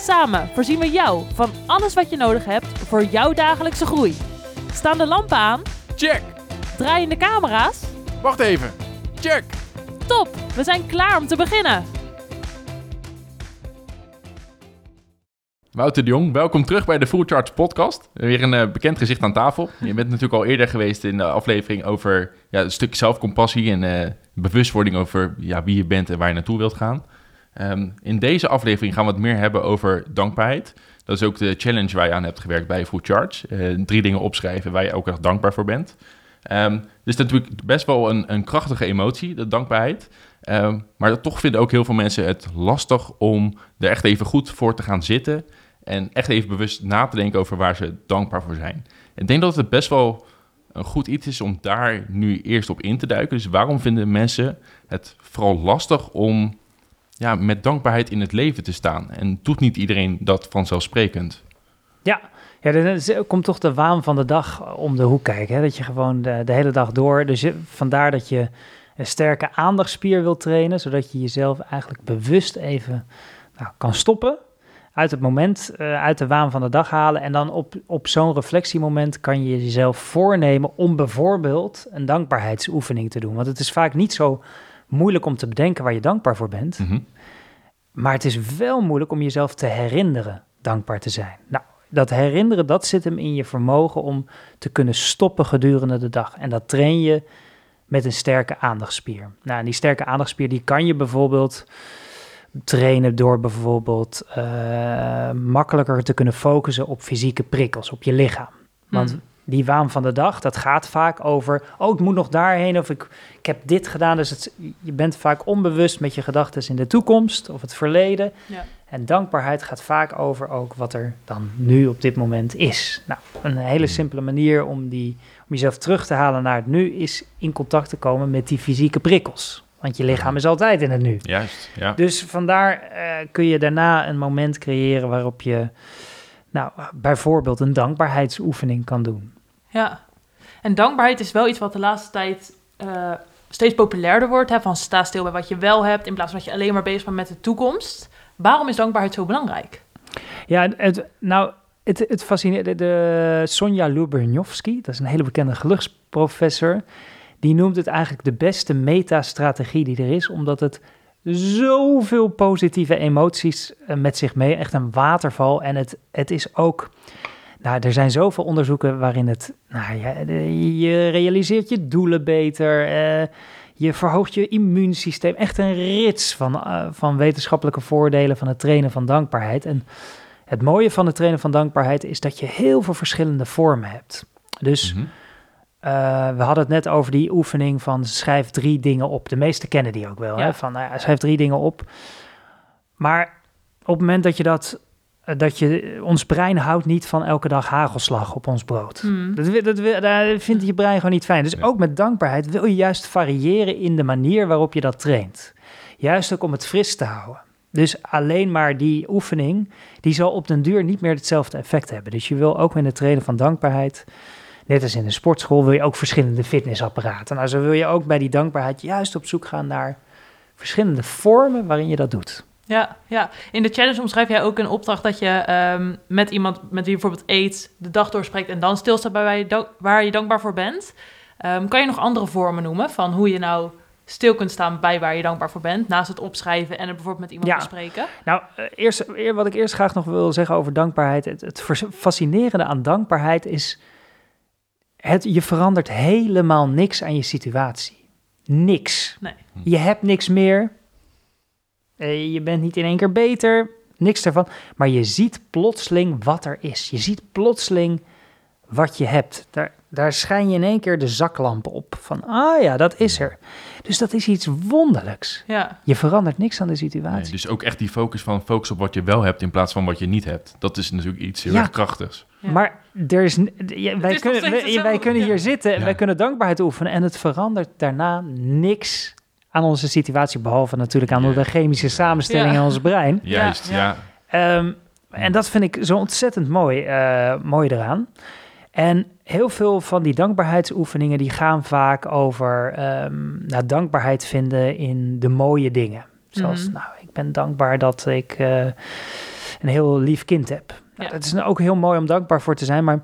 Samen voorzien we jou van alles wat je nodig hebt voor jouw dagelijkse groei. Staan de lampen aan? Check! Draaien de camera's? Wacht even. Check! Top, we zijn klaar om te beginnen. Wouter de Jong, welkom terug bij de Full Charge Podcast. Weer een eh, bekend gezicht aan tafel. Je bent natuurlijk al eerder geweest in de aflevering over ja, een stuk zelfcompassie en eh, bewustwording over ja, wie je bent en waar je naartoe wilt gaan. Ehm, in deze aflevering gaan we het meer hebben over dankbaarheid. Dat is ook de challenge waar je aan hebt gewerkt bij Full Charge. Eh, drie dingen opschrijven waar je elke dag dankbaar voor bent. Ehm, dus dat is natuurlijk best wel een, een krachtige emotie, de dankbaarheid. Ehm, maar toch vinden ook heel veel mensen het lastig om er echt even goed voor te gaan zitten. En echt even bewust na te denken over waar ze dankbaar voor zijn. Ik denk dat het best wel een goed iets is om daar nu eerst op in te duiken. Dus waarom vinden mensen het vooral lastig om ja, met dankbaarheid in het leven te staan? En doet niet iedereen dat vanzelfsprekend? Ja, ja is- komt toch de waan van de dag om de hoek kijken. Hè? Dat je gewoon de, hele dag door. Dus vandaar dat je een sterke aandachtspier wilt trainen, zodat je jezelf eigenlijk bewust even nou, kan stoppen. Uit het moment, eh, uit de waan van de dag halen. En dan op, op zo'n reflectiemoment kan je jezelf voornemen om bijvoorbeeld een dankbaarheidsoefening te doen. Want het is vaak niet zo moeilijk om te bedenken waar je dankbaar voor bent. Mhm. Maar het is wel moeilijk om jezelf te herinneren dankbaar te zijn. Nou, dat herinneren, dat zit hem in je vermogen om te kunnen stoppen gedurende de dag. En dat train je met een sterke aandachtspier. Nou, en die sterke aandachtspier, die kan je bijvoorbeeld trainen door bijvoorbeeld eh, makkelijker te kunnen focussen op fysieke prikkels, op je lichaam. Want Hmm. Die waan van de dag, dat gaat vaak over, oh, ik moet nog daarheen of ik, ik heb dit gedaan. Dus het, je bent vaak onbewust met je gedachten in de toekomst of het verleden. Ja. En dankbaarheid gaat vaak over ook wat er dan nu op dit moment is. Nou, een hele simpele manier om, die, om jezelf terug te halen naar het nu is in contact te komen met die fysieke prikkels. Want je lichaam is altijd in het nu. Juist, ja. Dus vandaar eh, kun je daarna een moment creëren waarop je nou, bijvoorbeeld een dankbaarheidsoefening kan doen. Ja, en dankbaarheid is wel iets wat de laatste tijd eh, steeds populairder wordt. Hè? Van sta stil bij wat je wel hebt, in plaats van dat je alleen maar bezig bent met de toekomst. Waarom is dankbaarheid zo belangrijk? Ja, het, nou, het, het fascineert. De Sonja Lubernjovski, dat is een hele bekende geluksprofessor, die noemt het eigenlijk de beste metastrategie die er is, omdat het zoveel positieve emoties eh, met zich mee, echt een waterval. En het, het is ook, nou, er zijn zoveel onderzoeken waarin het, nou ja, je realiseert je doelen beter, eh, je verhoogt je immuunsysteem. Echt een rits van, eh, van wetenschappelijke voordelen van het trainen van dankbaarheid. En het mooie van het trainen van dankbaarheid is dat je heel veel verschillende vormen hebt. Dus Mhm. eh, we hadden het net over die oefening van schrijf drie dingen op. De meeste kennen die ook wel. Ja. Hè? Van nou ja, schrijf drie dingen op. Maar op het moment dat je dat, dat je, ons brein houdt niet van elke dag hagelslag op ons brood. Hmm. Dat, dat, daar vindt je brein gewoon niet fijn. Dus Nee. ook met dankbaarheid wil je juist variëren in de manier waarop je dat traint. Juist ook om het fris te houden. Dus alleen maar die oefening, die zal op den duur niet meer hetzelfde effect hebben. Dus je wil ook in het trainen van dankbaarheid, net als in de sportschool, wil je ook verschillende fitnessapparaten. Nou, zo wil je ook bij die dankbaarheid juist op zoek gaan naar verschillende vormen waarin je dat doet. Ja, ja, in de challenge omschrijf jij ook een opdracht dat je ehm, met iemand met wie je bijvoorbeeld eet, de dag doorspreekt en dan stilstaat bij waar je, waar je dankbaar voor bent. Ehm, kan je nog andere vormen noemen van hoe je nou stil kunt staan bij waar je dankbaar voor bent, naast het opschrijven en het bijvoorbeeld met iemand Ja. bespreken? Nou, eh, eerst, eer- wat ik eerst graag nog wil zeggen over dankbaarheid. Het, het fascinerende aan dankbaarheid is. Het, je verandert helemaal niks aan je situatie. Niks. Nee. Je hebt niks meer. Eh, je bent niet in één keer beter. Niks daarvan. Maar je ziet plotseling wat er is. Je ziet plotseling wat je hebt. Daar, daar schijn je in één keer de zaklamp op. Van, ah ja, dat is er. Dus dat is iets wonderlijks. Ja. Je verandert niks aan de Nee, situatie. dus ook echt die focus van focus op wat je wel hebt in plaats van wat je niet hebt. Dat is natuurlijk iets heel Ja. erg krachtigs. Ja. Maar er is, ja, wij, kunnen, wij, wij kunnen ja. hier zitten wij kunnen dankbaarheid oefenen. En het verandert daarna niks aan onze situatie. Behalve natuurlijk aan de chemische samenstelling Ja. in ons brein. Juist, Ja. ja. Ehm, en dat vind ik zo ontzettend mooi, eh, mooi eraan. En heel veel van die dankbaarheidsoefeningen die gaan vaak over ehm, nou, dankbaarheid vinden in de mooie dingen. Zoals, Mhm. nou, ik ben dankbaar dat ik eh, een heel lief kind heb. Nou, Ja. Dat is nou ook heel mooi om dankbaar voor te zijn, maar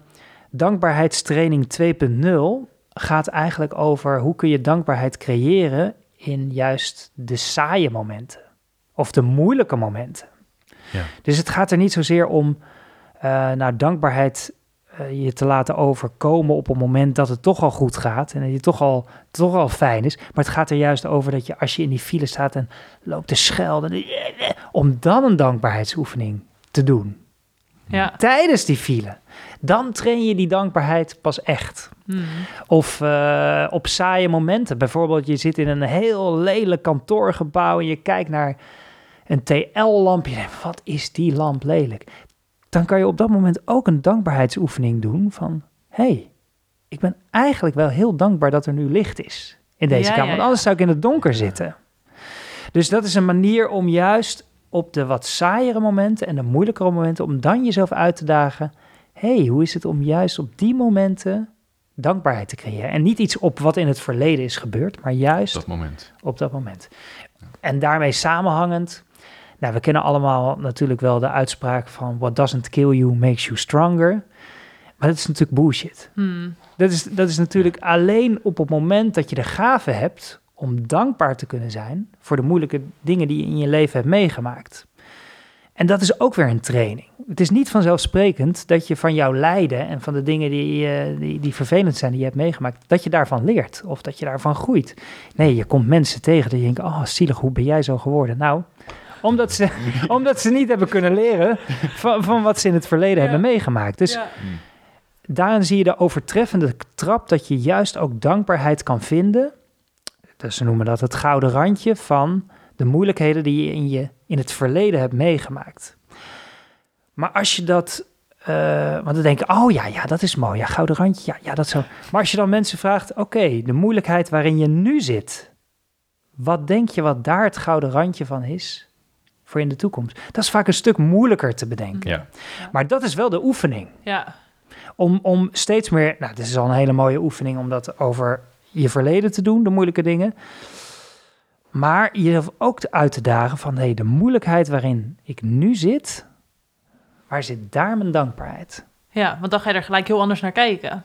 dankbaarheidstraining 2.0 gaat eigenlijk over hoe kun je dankbaarheid creëren in juist de saaie momenten of de moeilijke momenten. Ja. Dus het gaat er niet zozeer om eh naar dankbaarheid eh, je te laten overkomen op een moment dat het toch al goed gaat en dat het toch al, toch al fijn is. Maar het gaat er juist over dat je als je in die file staat en loopt te schelden, om dan een dankbaarheidsoefening te doen. Ja. Tijdens die file. Dan train je die dankbaarheid pas echt. Hmm. Of eh, op saaie momenten. Bijvoorbeeld, je zit in een heel lelijk kantoorgebouw en je kijkt naar een TL-lamp. Je denkt, wat is die lamp lelijk? Dan kan je op dat moment ook een dankbaarheidsoefening doen van... hey, ik ben eigenlijk wel heel dankbaar dat er nu licht is in deze Ja, kamer. Want ja. anders zou ik in het donker zitten. Dus dat is een manier om juist op de wat saaiere momenten en de moeilijkere momenten... om dan jezelf uit te dagen... hey, hoe is het om juist op die momenten dankbaarheid te creëren. En niet iets op wat in het verleden is gebeurd, maar juist Dat moment. op dat moment. En daarmee samenhangend, nou, we kennen allemaal natuurlijk wel de uitspraak van what doesn't kill you makes you stronger. Maar dat is natuurlijk bullshit. Hmm. Dat is, dat is natuurlijk alleen op het moment dat je de gave hebt om dankbaar te kunnen zijn voor de moeilijke dingen die je in je leven hebt meegemaakt. En dat is ook weer een training. Het is niet vanzelfsprekend dat je van jouw lijden en van de dingen die, die, die vervelend zijn die je hebt meegemaakt, dat je daarvan leert of dat je daarvan groeit. Nee, je komt mensen tegen die denken, oh zielig, hoe ben jij zo geworden? Nou, omdat ze, omdat ze niet hebben kunnen leren van, van wat ze in het verleden Ja. hebben meegemaakt. Dus Ja. daarin zie je de overtreffende trap dat je juist ook dankbaarheid kan vinden. Dus ze noemen dat het gouden randje van de moeilijkheden die je in, je in het verleden hebt meegemaakt. Maar als je dat, eh, want dan denk je, oh ja, ja, dat is mooi, ja, gouden randje, ja, ja, dat zo. Maar als je dan mensen vraagt, oké, de moeilijkheid waarin je nu zit, wat denk je wat daar het gouden randje van is voor in de toekomst? Dat is vaak een stuk moeilijker te bedenken. Ja. Maar dat is wel de oefening Ja. om, om steeds meer, nou, dit is al een hele mooie oefening om dat over je verleden te doen, de moeilijke dingen. Maar jezelf ook te- uit te dagen van, hé, de moeilijkheid waarin ik nu zit, waar zit daar mijn dankbaarheid? ja, want dan ga je er gelijk heel anders naar kijken.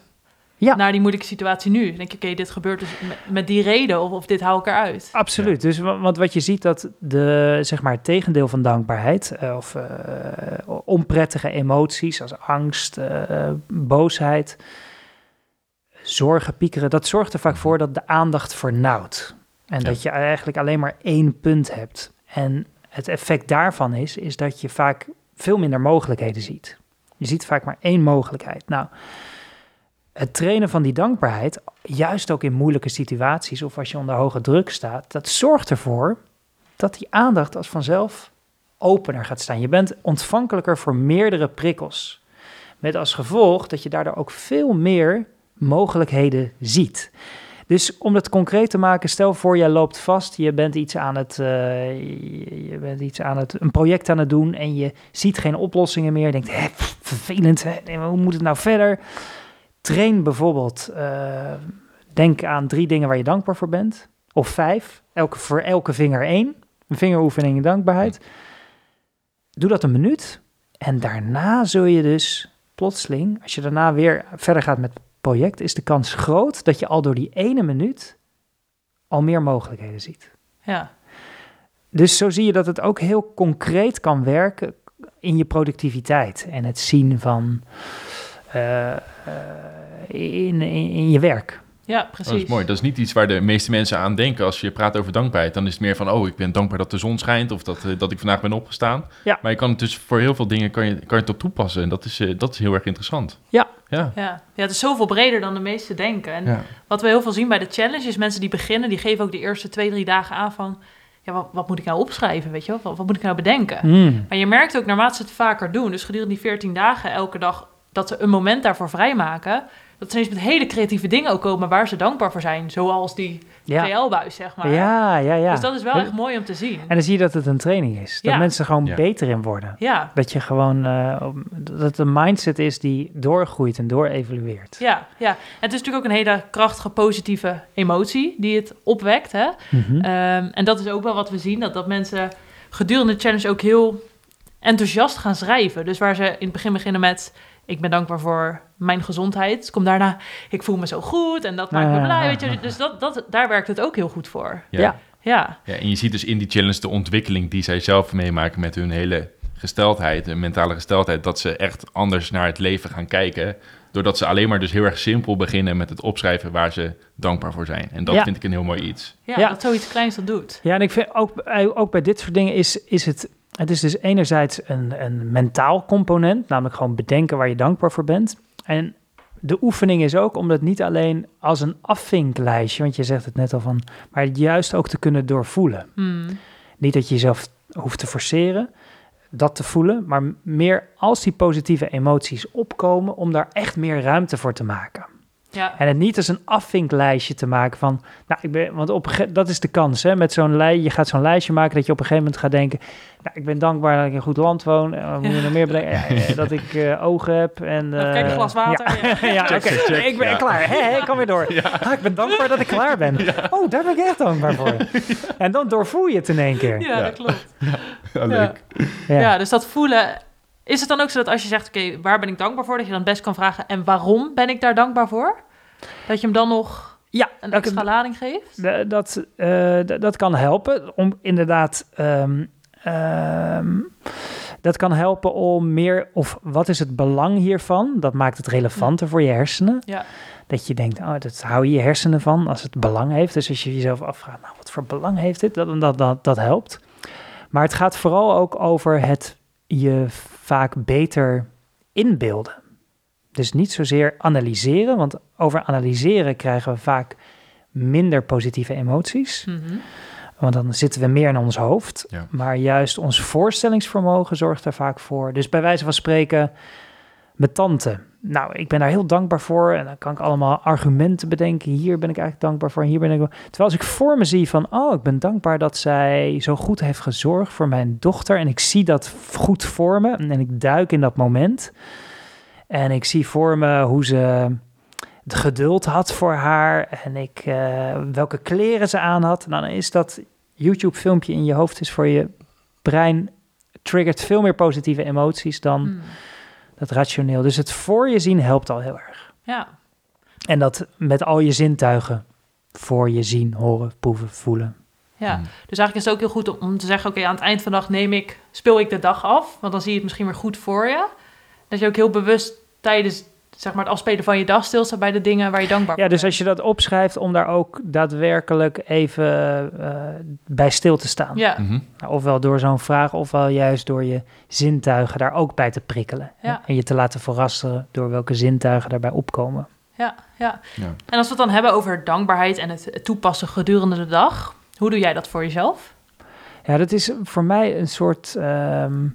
Ja. Naar die moeilijke situatie nu. Dan denk je, oké, dit gebeurt dus met, met die reden of, of dit hou ik eruit. Absoluut. Dus wa- want wat je ziet dat de zeg maar het tegendeel van dankbaarheid eh, of eh, onprettige emoties als angst, eh, boosheid, zorgen, piekeren, dat zorgt er vaak voor dat de aandacht vernauwt en Ja. dat je eigenlijk alleen maar één punt hebt. En het effect daarvan is, is dat je vaak veel minder mogelijkheden ziet. Je ziet vaak maar één mogelijkheid. Nou, het trainen van die dankbaarheid, juist ook in moeilijke situaties of als je onder hoge druk staat, dat zorgt ervoor dat die aandacht als vanzelf opener gaat staan. Je bent ontvankelijker voor meerdere prikkels. Met als gevolg dat je daardoor ook veel meer mogelijkheden ziet. Dus om het concreet te maken, stel voor jij loopt vast, je bent iets aan het, eh, je- bent iets aan het, een project aan het doen en je ziet geen oplossingen meer. Je denkt, hè, vervelend, hè, hoe moet het nou verder? Train bijvoorbeeld, eh, denk aan drie dingen waar je dankbaar voor bent. Of vijf, elke, voor elke vinger één. Een vingeroefening in dankbaarheid. Doe dat een minuut. En daarna zul je dus plotseling, als je daarna weer verder gaat met project, is de kans groot dat je al door die ene minuut al meer mogelijkheden ziet. Ja. Dus zo zie je dat het ook heel concreet kan werken in je productiviteit en het zien van eh, eh, in, in, in je werk. Ja, Oh, precies. dat is mooi. Dat is niet iets waar de meeste mensen aan denken als je praat over dankbaarheid. Dan is het meer van, oh, ik ben dankbaar dat de zon schijnt of dat, eh, dat ik vandaag ben opgestaan. Ja. Maar je kan het dus voor heel veel dingen kan je, kan je het op toepassen. En dat is, eh, dat is heel erg interessant. Ja. Ja. Ja. ja, het is zoveel breder dan de meesten denken. En Ja. wat we heel veel zien bij de challenge is mensen die beginnen, die geven ook de eerste twee, drie dagen aan van, ja, wat, wat moet ik nou opschrijven, weet je wel? Wat, wat moet ik nou bedenken? Hmm. Maar je merkt ook naarmate ze het vaker doen, dus gedurende die 14 dagen elke dag, dat ze een moment daarvoor vrijmaken, dat ze ineens met hele creatieve dingen ook komen waar ze dankbaar voor zijn. Zoals die Ja. TL-buis, zeg maar. ja, ja, ja. Dus dat is wel echt mooi om te zien. En dan zie je dat het een training is. Dat Ja. mensen gewoon Ja. beter in worden. Ja, Dat je gewoon, eh, dat het een mindset is die doorgroeit en doorevalueert. ja, ja. En het is natuurlijk ook een hele krachtige, positieve emotie die het opwekt, hè? Mhm. Ehm, en dat is ook wel wat we zien, dat, dat mensen gedurende de challenge ook heel enthousiast gaan schrijven. Dus waar ze in het begin beginnen met... ik ben dankbaar voor mijn gezondheid. Komt daarna, ik voel me zo goed en dat maakt me Ja. blij. Weet je? Dus dat, dat, daar werkt het ook heel goed voor. Ja. Ja. Ja, Ja, en je ziet dus in die challenge de ontwikkeling die zij zelf meemaken met hun hele gesteldheid, en mentale gesteldheid, dat ze echt anders naar het leven gaan kijken. Doordat ze alleen maar dus heel erg simpel beginnen met het opschrijven waar ze dankbaar voor zijn. En dat Ja. vind ik een heel mooi iets. ja, Ja. dat zoiets kleins dat doet. Ja, en ik vind ook, eh, ook bij dit soort dingen is, is het... Het is dus enerzijds een, een mentaal component, namelijk gewoon bedenken waar je dankbaar voor bent. En de oefening is ook om dat niet alleen als een afvinklijstje, want je zegt het net al van, maar juist ook te kunnen doorvoelen. Hmm. Niet dat je jezelf hoeft te forceren, dat te voelen, maar meer als die positieve emoties opkomen, om daar echt meer ruimte voor te maken. Ja, En het niet als een afvinklijstje te maken van, nou, ik ben, want op dat is de kans, hè, met zo'n lijst, je gaat zo'n lijstje maken dat je op een gegeven moment gaat denken, nou, ik ben dankbaar dat ik in een goed land woon, en wat moet je nog meer bedenken, ja, ja, dat ik eh, ogen heb en... Kijk, een eh, glas water. Ja, Ja. ja, oké, ik ben ja. klaar, hè, hè, ik kan weer door. Ah, ik ben dankbaar dat ik klaar ben. Oh, daar ben ik echt dankbaar voor. En dan doorvoel je het in één keer. Ja, dat klopt. Ja, leuk. Ja. Ja. dus dat voelen... Is het dan ook zo dat als je zegt, oké, waar ben ik dankbaar voor? Dat je dan best kan vragen, en waarom ben ik daar dankbaar voor? Dat je hem dan nog Ja, een dat- extra lading geeft? Dat, eh, d- dat kan helpen om inderdaad. ehm, ehm, dat kan helpen om meer. Of wat is het belang hiervan? Dat maakt het relevanter voor je hersenen. Ja. Dat je denkt, oh, dat hou je je hersenen van als het belang heeft. Dus als je jezelf afvraagt, nou, wat voor belang heeft dit? Dat, dat, dat, dat helpt. Maar het gaat vooral ook over het je vaak beter inbeelden. Dus niet zozeer analyseren, want over analyseren krijgen we vaak minder positieve emoties. Mhm. Want dan zitten we meer in ons hoofd. Ja. Maar juist ons voorstellingsvermogen zorgt er vaak voor. Dus bij wijze van spreken, mijn tante. Nou, ik ben daar heel dankbaar voor. En dan kan ik allemaal argumenten bedenken. Hier ben ik eigenlijk dankbaar voor. En hier ben ik. Terwijl als ik voor me zie van, oh, ik ben dankbaar dat zij zo goed heeft gezorgd voor mijn dochter. En ik zie dat goed voor me. En ik duik in dat moment. En ik zie voor me hoe ze het geduld had voor haar. En ik, eh, welke kleren ze aan had. Dan is dat YouTube-filmpje in je hoofd is voor je brein triggert veel meer positieve emoties dan Hmm. Dat rationeel. Dus het voor je zien helpt al heel erg. Ja, En dat met al je zintuigen voor je zien, horen, proeven, voelen. ja. Hmm. Dus eigenlijk is het ook heel goed om, om te zeggen, oké, aan het eind van de dag neem ik, speel ik de dag af. Want dan zie je het misschien weer goed voor je. Dat je ook heel bewust tijdens, zeg maar, het afspelen van je dag stilstaat bij de dingen waar je dankbaar Ja, dus bent. als je dat opschrijft om daar ook daadwerkelijk even eh, bij stil te staan. Ja, Mhm. Nou, ofwel door zo'n vraag, ofwel juist door je zintuigen daar ook bij te prikkelen. Ja. En je te laten verrassen door welke zintuigen daarbij opkomen. ja, ja. Ja. En als we het dan hebben over dankbaarheid en het, toepassen gedurende de dag. Hoe doe jij dat voor jezelf? Ja, dat is voor mij een soort. ehm, ja,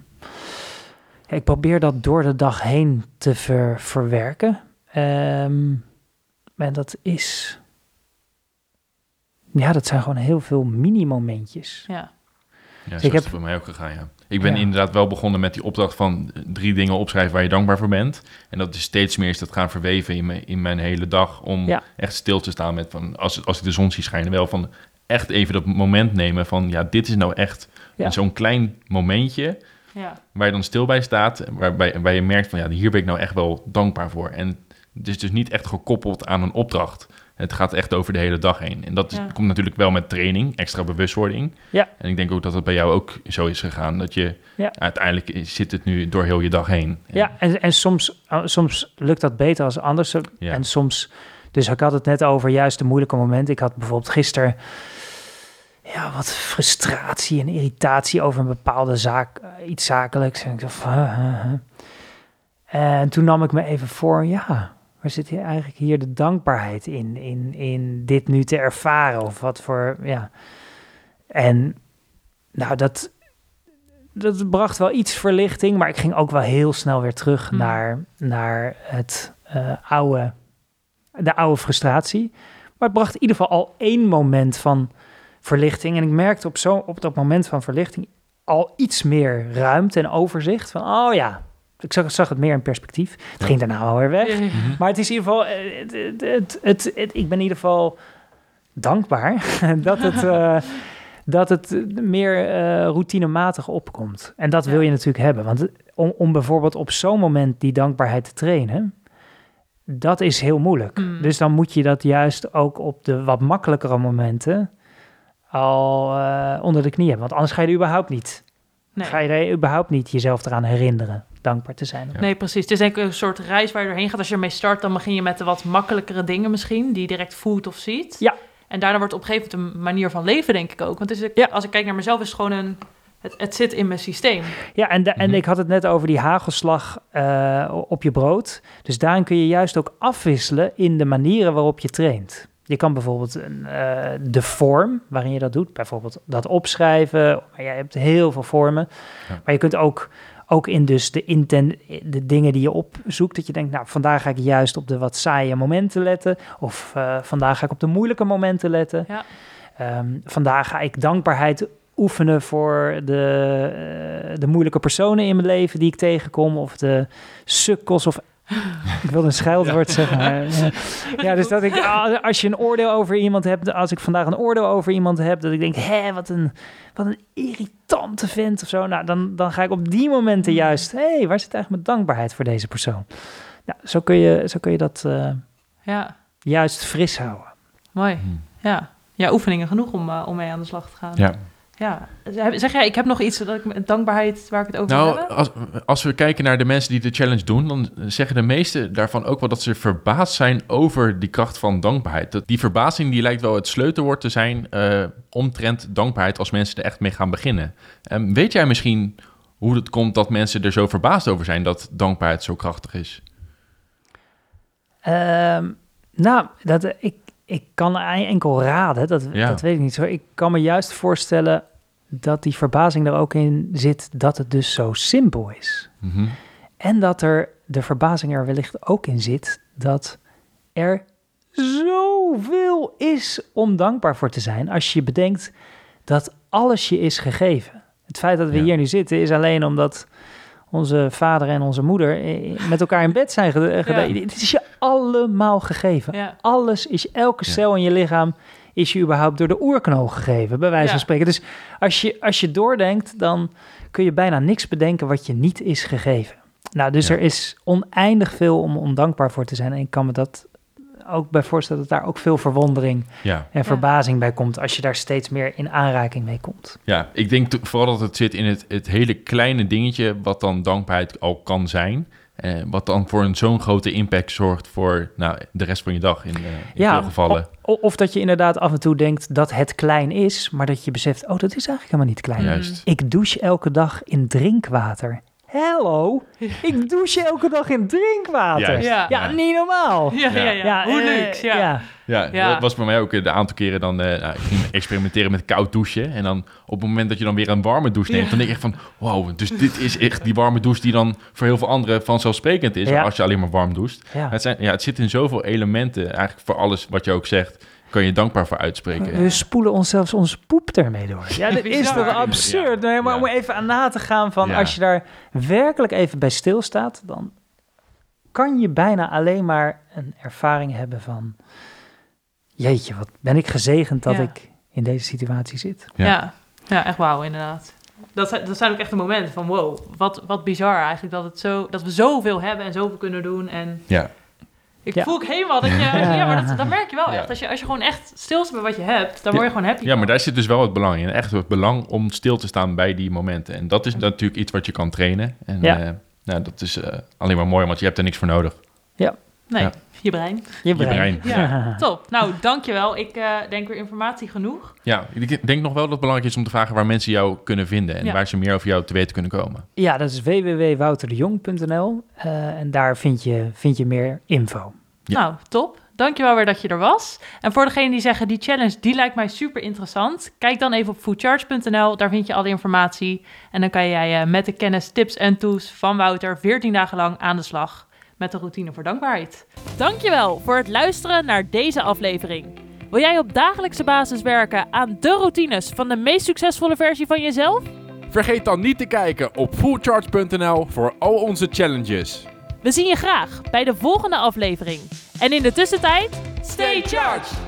ik probeer dat door de dag heen te ver, verwerken. Ehm, en dat is. Ja, dat zijn gewoon heel veel mini-momentjes. Ja, Ja, zo Ik is heb- het voor mij ook gegaan, ja. Ik ben Ja. inderdaad wel begonnen met die opdracht van drie dingen opschrijven waar je dankbaar voor bent. En dat is steeds meer is dat gaan verweven in mijn, in mijn hele dag. Om Ja. echt stil te staan met van, als, als ik de zon zie schijnen, wel van echt even dat moment nemen van, ja, dit is nou echt Ja. zo'n klein momentje ja, waar je dan stil bij staat. Waarbij, waar je merkt van, ja, hier ben ik nou echt wel dankbaar voor. En het is dus niet echt gekoppeld aan een opdracht. Het gaat echt over de hele dag heen. En dat is- Ja. komt natuurlijk wel met training, extra bewustwording. Ja. En ik denk ook dat het bij jou ook zo is gegaan. Dat je Ja. uiteindelijk zit het nu door heel je dag heen. En- Ja, en, en soms, uh, soms lukt dat beter als anders. En soms. Dus ik had het net over juist de moeilijke momenten. Ik had bijvoorbeeld gisteren ja, wat frustratie en irritatie over een bepaalde zaak, eh, iets zakelijks. En ik dacht van, huh, huh, huh. En toen nam ik me even voor, ja, waar zit hier eigenlijk hier de dankbaarheid in, in, in dit nu te ervaren? Of wat voor, ja. En nou, dat, dat bracht wel iets verlichting, maar ik ging ook wel heel snel weer terug Hmm. naar, naar het eh, oude, de oude frustratie. Maar het bracht in ieder geval al één moment van verlichting. En ik merkte op, zo, op dat moment van verlichting al iets meer ruimte en overzicht. Van, oh ja, ik zag, zag het meer in perspectief. Het Ja. ging daarna wel weer weg. Ja, ja. Mhm. Maar het is in ieder geval, eh, het, het, het, het- het- ik ben in ieder geval dankbaar dat het, eh, dat het meer eh, routinematig opkomt. En dat wil je natuurlijk hebben. Want om, om bijvoorbeeld op zo'n moment die dankbaarheid te trainen, dat is heel moeilijk. Mm. Dus dan moet je dat juist ook op de wat makkelijkere momenten al eh, onder de knie hebben. Want anders ga je er überhaupt niet, Nee. ga je er überhaupt niet jezelf eraan herinneren dankbaar te zijn. Ja. Nee, precies. Het is denk ik een soort reis waar je doorheen gaat. Als je ermee start, dan begin je met de wat makkelijkere dingen misschien, die je direct voelt of ziet. Ja. En daarna wordt het op een gegeven moment een manier van leven, denk ik ook. Want het is, Ja. als ik kijk naar mezelf, is het gewoon een... Het, het zit in mijn systeem. Ja, en, da- en Mhm. ik had het net over die hagelslag eh, op je brood. Dus daarin kun je juist ook afwisselen in de manieren waarop je traint. Je kan bijvoorbeeld een, eh, de vorm waarin je dat doet, bijvoorbeeld dat opschrijven. Maar je hebt heel veel vormen. Ja. Maar je kunt ook, ook in dus de, inten, de dingen die je opzoekt, dat je denkt, nou, vandaag ga ik juist op de wat saaie momenten letten. Of eh, vandaag ga ik op de moeilijke momenten letten. Ja. Ehm, vandaag ga ik dankbaarheid oefenen voor de, eh, de moeilijke personen in mijn leven die ik tegenkom. Of de sukkels of... ik wilde een scheldwoord zeggen. Maar, ja. ja, dus dat ik, ah, als je een oordeel over iemand hebt, als ik vandaag een oordeel over iemand heb, dat ik denk, hé, wat een, wat een irritante vent of zo. Nou, dan, dan ga ik op die momenten juist, hé, hey, waar zit eigenlijk mijn dankbaarheid voor deze persoon? Nou, zo kun je, zo kun je dat eh, Ja, juist fris houden. mooi. Hmm. Ja, ja oefeningen genoeg om, eh, om mee aan de slag te gaan. Ja. Ja. Zeg jij, ik heb nog iets dat ik met dankbaarheid waar ik het over wil Nou, hebben? als, als we kijken naar de mensen die de challenge doen, dan zeggen de meeste daarvan ook wel dat ze verbaasd zijn over die kracht van dankbaarheid. Dat, die verbazing die lijkt wel het sleutelwoord te zijn eh, omtrent dankbaarheid als mensen er echt mee gaan beginnen. Weet jij misschien hoe het komt dat mensen er zo verbaasd over zijn dat dankbaarheid zo krachtig is? Ehm, nou, dat, ik, ik kan enkel raden, dat, Ja. dat weet ik niet zo. Ik kan me juist voorstellen dat die verbazing er ook in zit dat het dus zo simpel is. Mhm. En dat er de verbazing er wellicht ook in zit dat er zoveel is om dankbaar voor te zijn als je bedenkt dat alles je is gegeven. Het feit dat we Ja. hier nu zitten is alleen omdat onze vader en onze moeder eh, met elkaar in bed zijn gedaan. Het is je allemaal gegeven. Ja. Alles is, elke Ja. cel in je lichaam is je überhaupt door de oerknol gegeven, bij wijze Ja. van spreken. Dus als je, als je doordenkt, dan kun je bijna niks bedenken wat je niet is gegeven. Nou, dus Ja. er is oneindig veel om ondankbaar voor te zijn. En ik kan me dat ook bij voorstellen dat daar ook veel verwondering Ja. en verbazing bij komt als je daar steeds meer in aanraking mee komt. ja, ik denk vooral dat het zit in het, het hele kleine dingetje wat dan dankbaarheid al kan zijn. Eh, wat dan voor een zo'n grote impact zorgt voor nou, de rest van je dag in, eh, in veel gevallen. o- Of dat je inderdaad af en toe denkt dat het klein is, maar dat je beseft, oh, dat is eigenlijk helemaal niet klein. Juist. Ik douche elke dag in drinkwater. Hello, ik douche elke dag in drinkwater. Ja. Ja, niet normaal. Ja, ja, ja. Hoe eh, luxe, ja. ja. Ja, Ja. dat was bij mij ook de aantal keren dan... eh, nou, ik ging experimenteren met koud douchen. En dan op het moment dat je dan weer een warme douche neemt... Ja. dan denk ik echt van... Wow, dus dit is echt die warme douche die dan voor heel veel anderen vanzelfsprekend is... Ja. als je alleen maar warm doucht. Ja. Het, zijn, ja, het zit in zoveel elementen. Eigenlijk voor alles wat je ook zegt... kan je dankbaar voor uitspreken. We spoelen ons zelfs onze poep ermee door. Ja, dat is toch absurd? Nee, maar Ja. om even aan na te gaan van Ja. als je daar werkelijk even bij stilstaat, dan kan je bijna alleen maar een ervaring hebben van jeetje, wat ben ik gezegend dat Ja. ik in deze situatie zit. Ja. Ja. ja, echt wauw, inderdaad. Dat zijn, dat zijn ook echt de momenten van wow, wat, wat bizar eigenlijk dat, het zo, dat we zoveel hebben en zoveel kunnen doen. En Ja, ik Ja. voel ook helemaal dat je, ja, maar dat, dat merk je wel Ja. echt. Als je, als je gewoon echt stilstaat bij wat je hebt, dan Ja. word je gewoon happy. ja, maar daar zit dus wel het belang in. Echt het belang om stil te staan bij die momenten. En dat is natuurlijk iets wat je kan trainen. En Ja. ja. nou, dat is eh, alleen maar mooi, want je hebt er niks voor nodig. Nee, Ja. Je brein. Je brein. Ja, top. Nou, dankjewel. Ik eh, denk weer informatie genoeg. Ja, ik denk nog wel dat het belangrijk is om te vragen waar mensen jou kunnen vinden en Ja. waar ze meer over jou te weten kunnen komen. Ja, dat is www.wouterdejong.nl eh, en daar vind je, vind je meer info. Ja. Nou, top. Dankjewel weer dat je er was. En voor degenen die zeggen, die challenge, die lijkt mij super interessant. Kijk dan even op foodcharge.nl, daar vind je alle informatie. En dan kan jij eh, met de kennis, tips en tools van Wouter 14 dagen lang aan de slag met de routine voor dankbaarheid. Dankjewel voor het luisteren naar deze aflevering. Wil jij op dagelijkse basis werken aan de routines van de meest succesvolle versie van jezelf? Vergeet dan niet te kijken op fullcharge.nl voor al onze challenges. We zien je graag bij de volgende aflevering. En in de tussentijd, stay charged!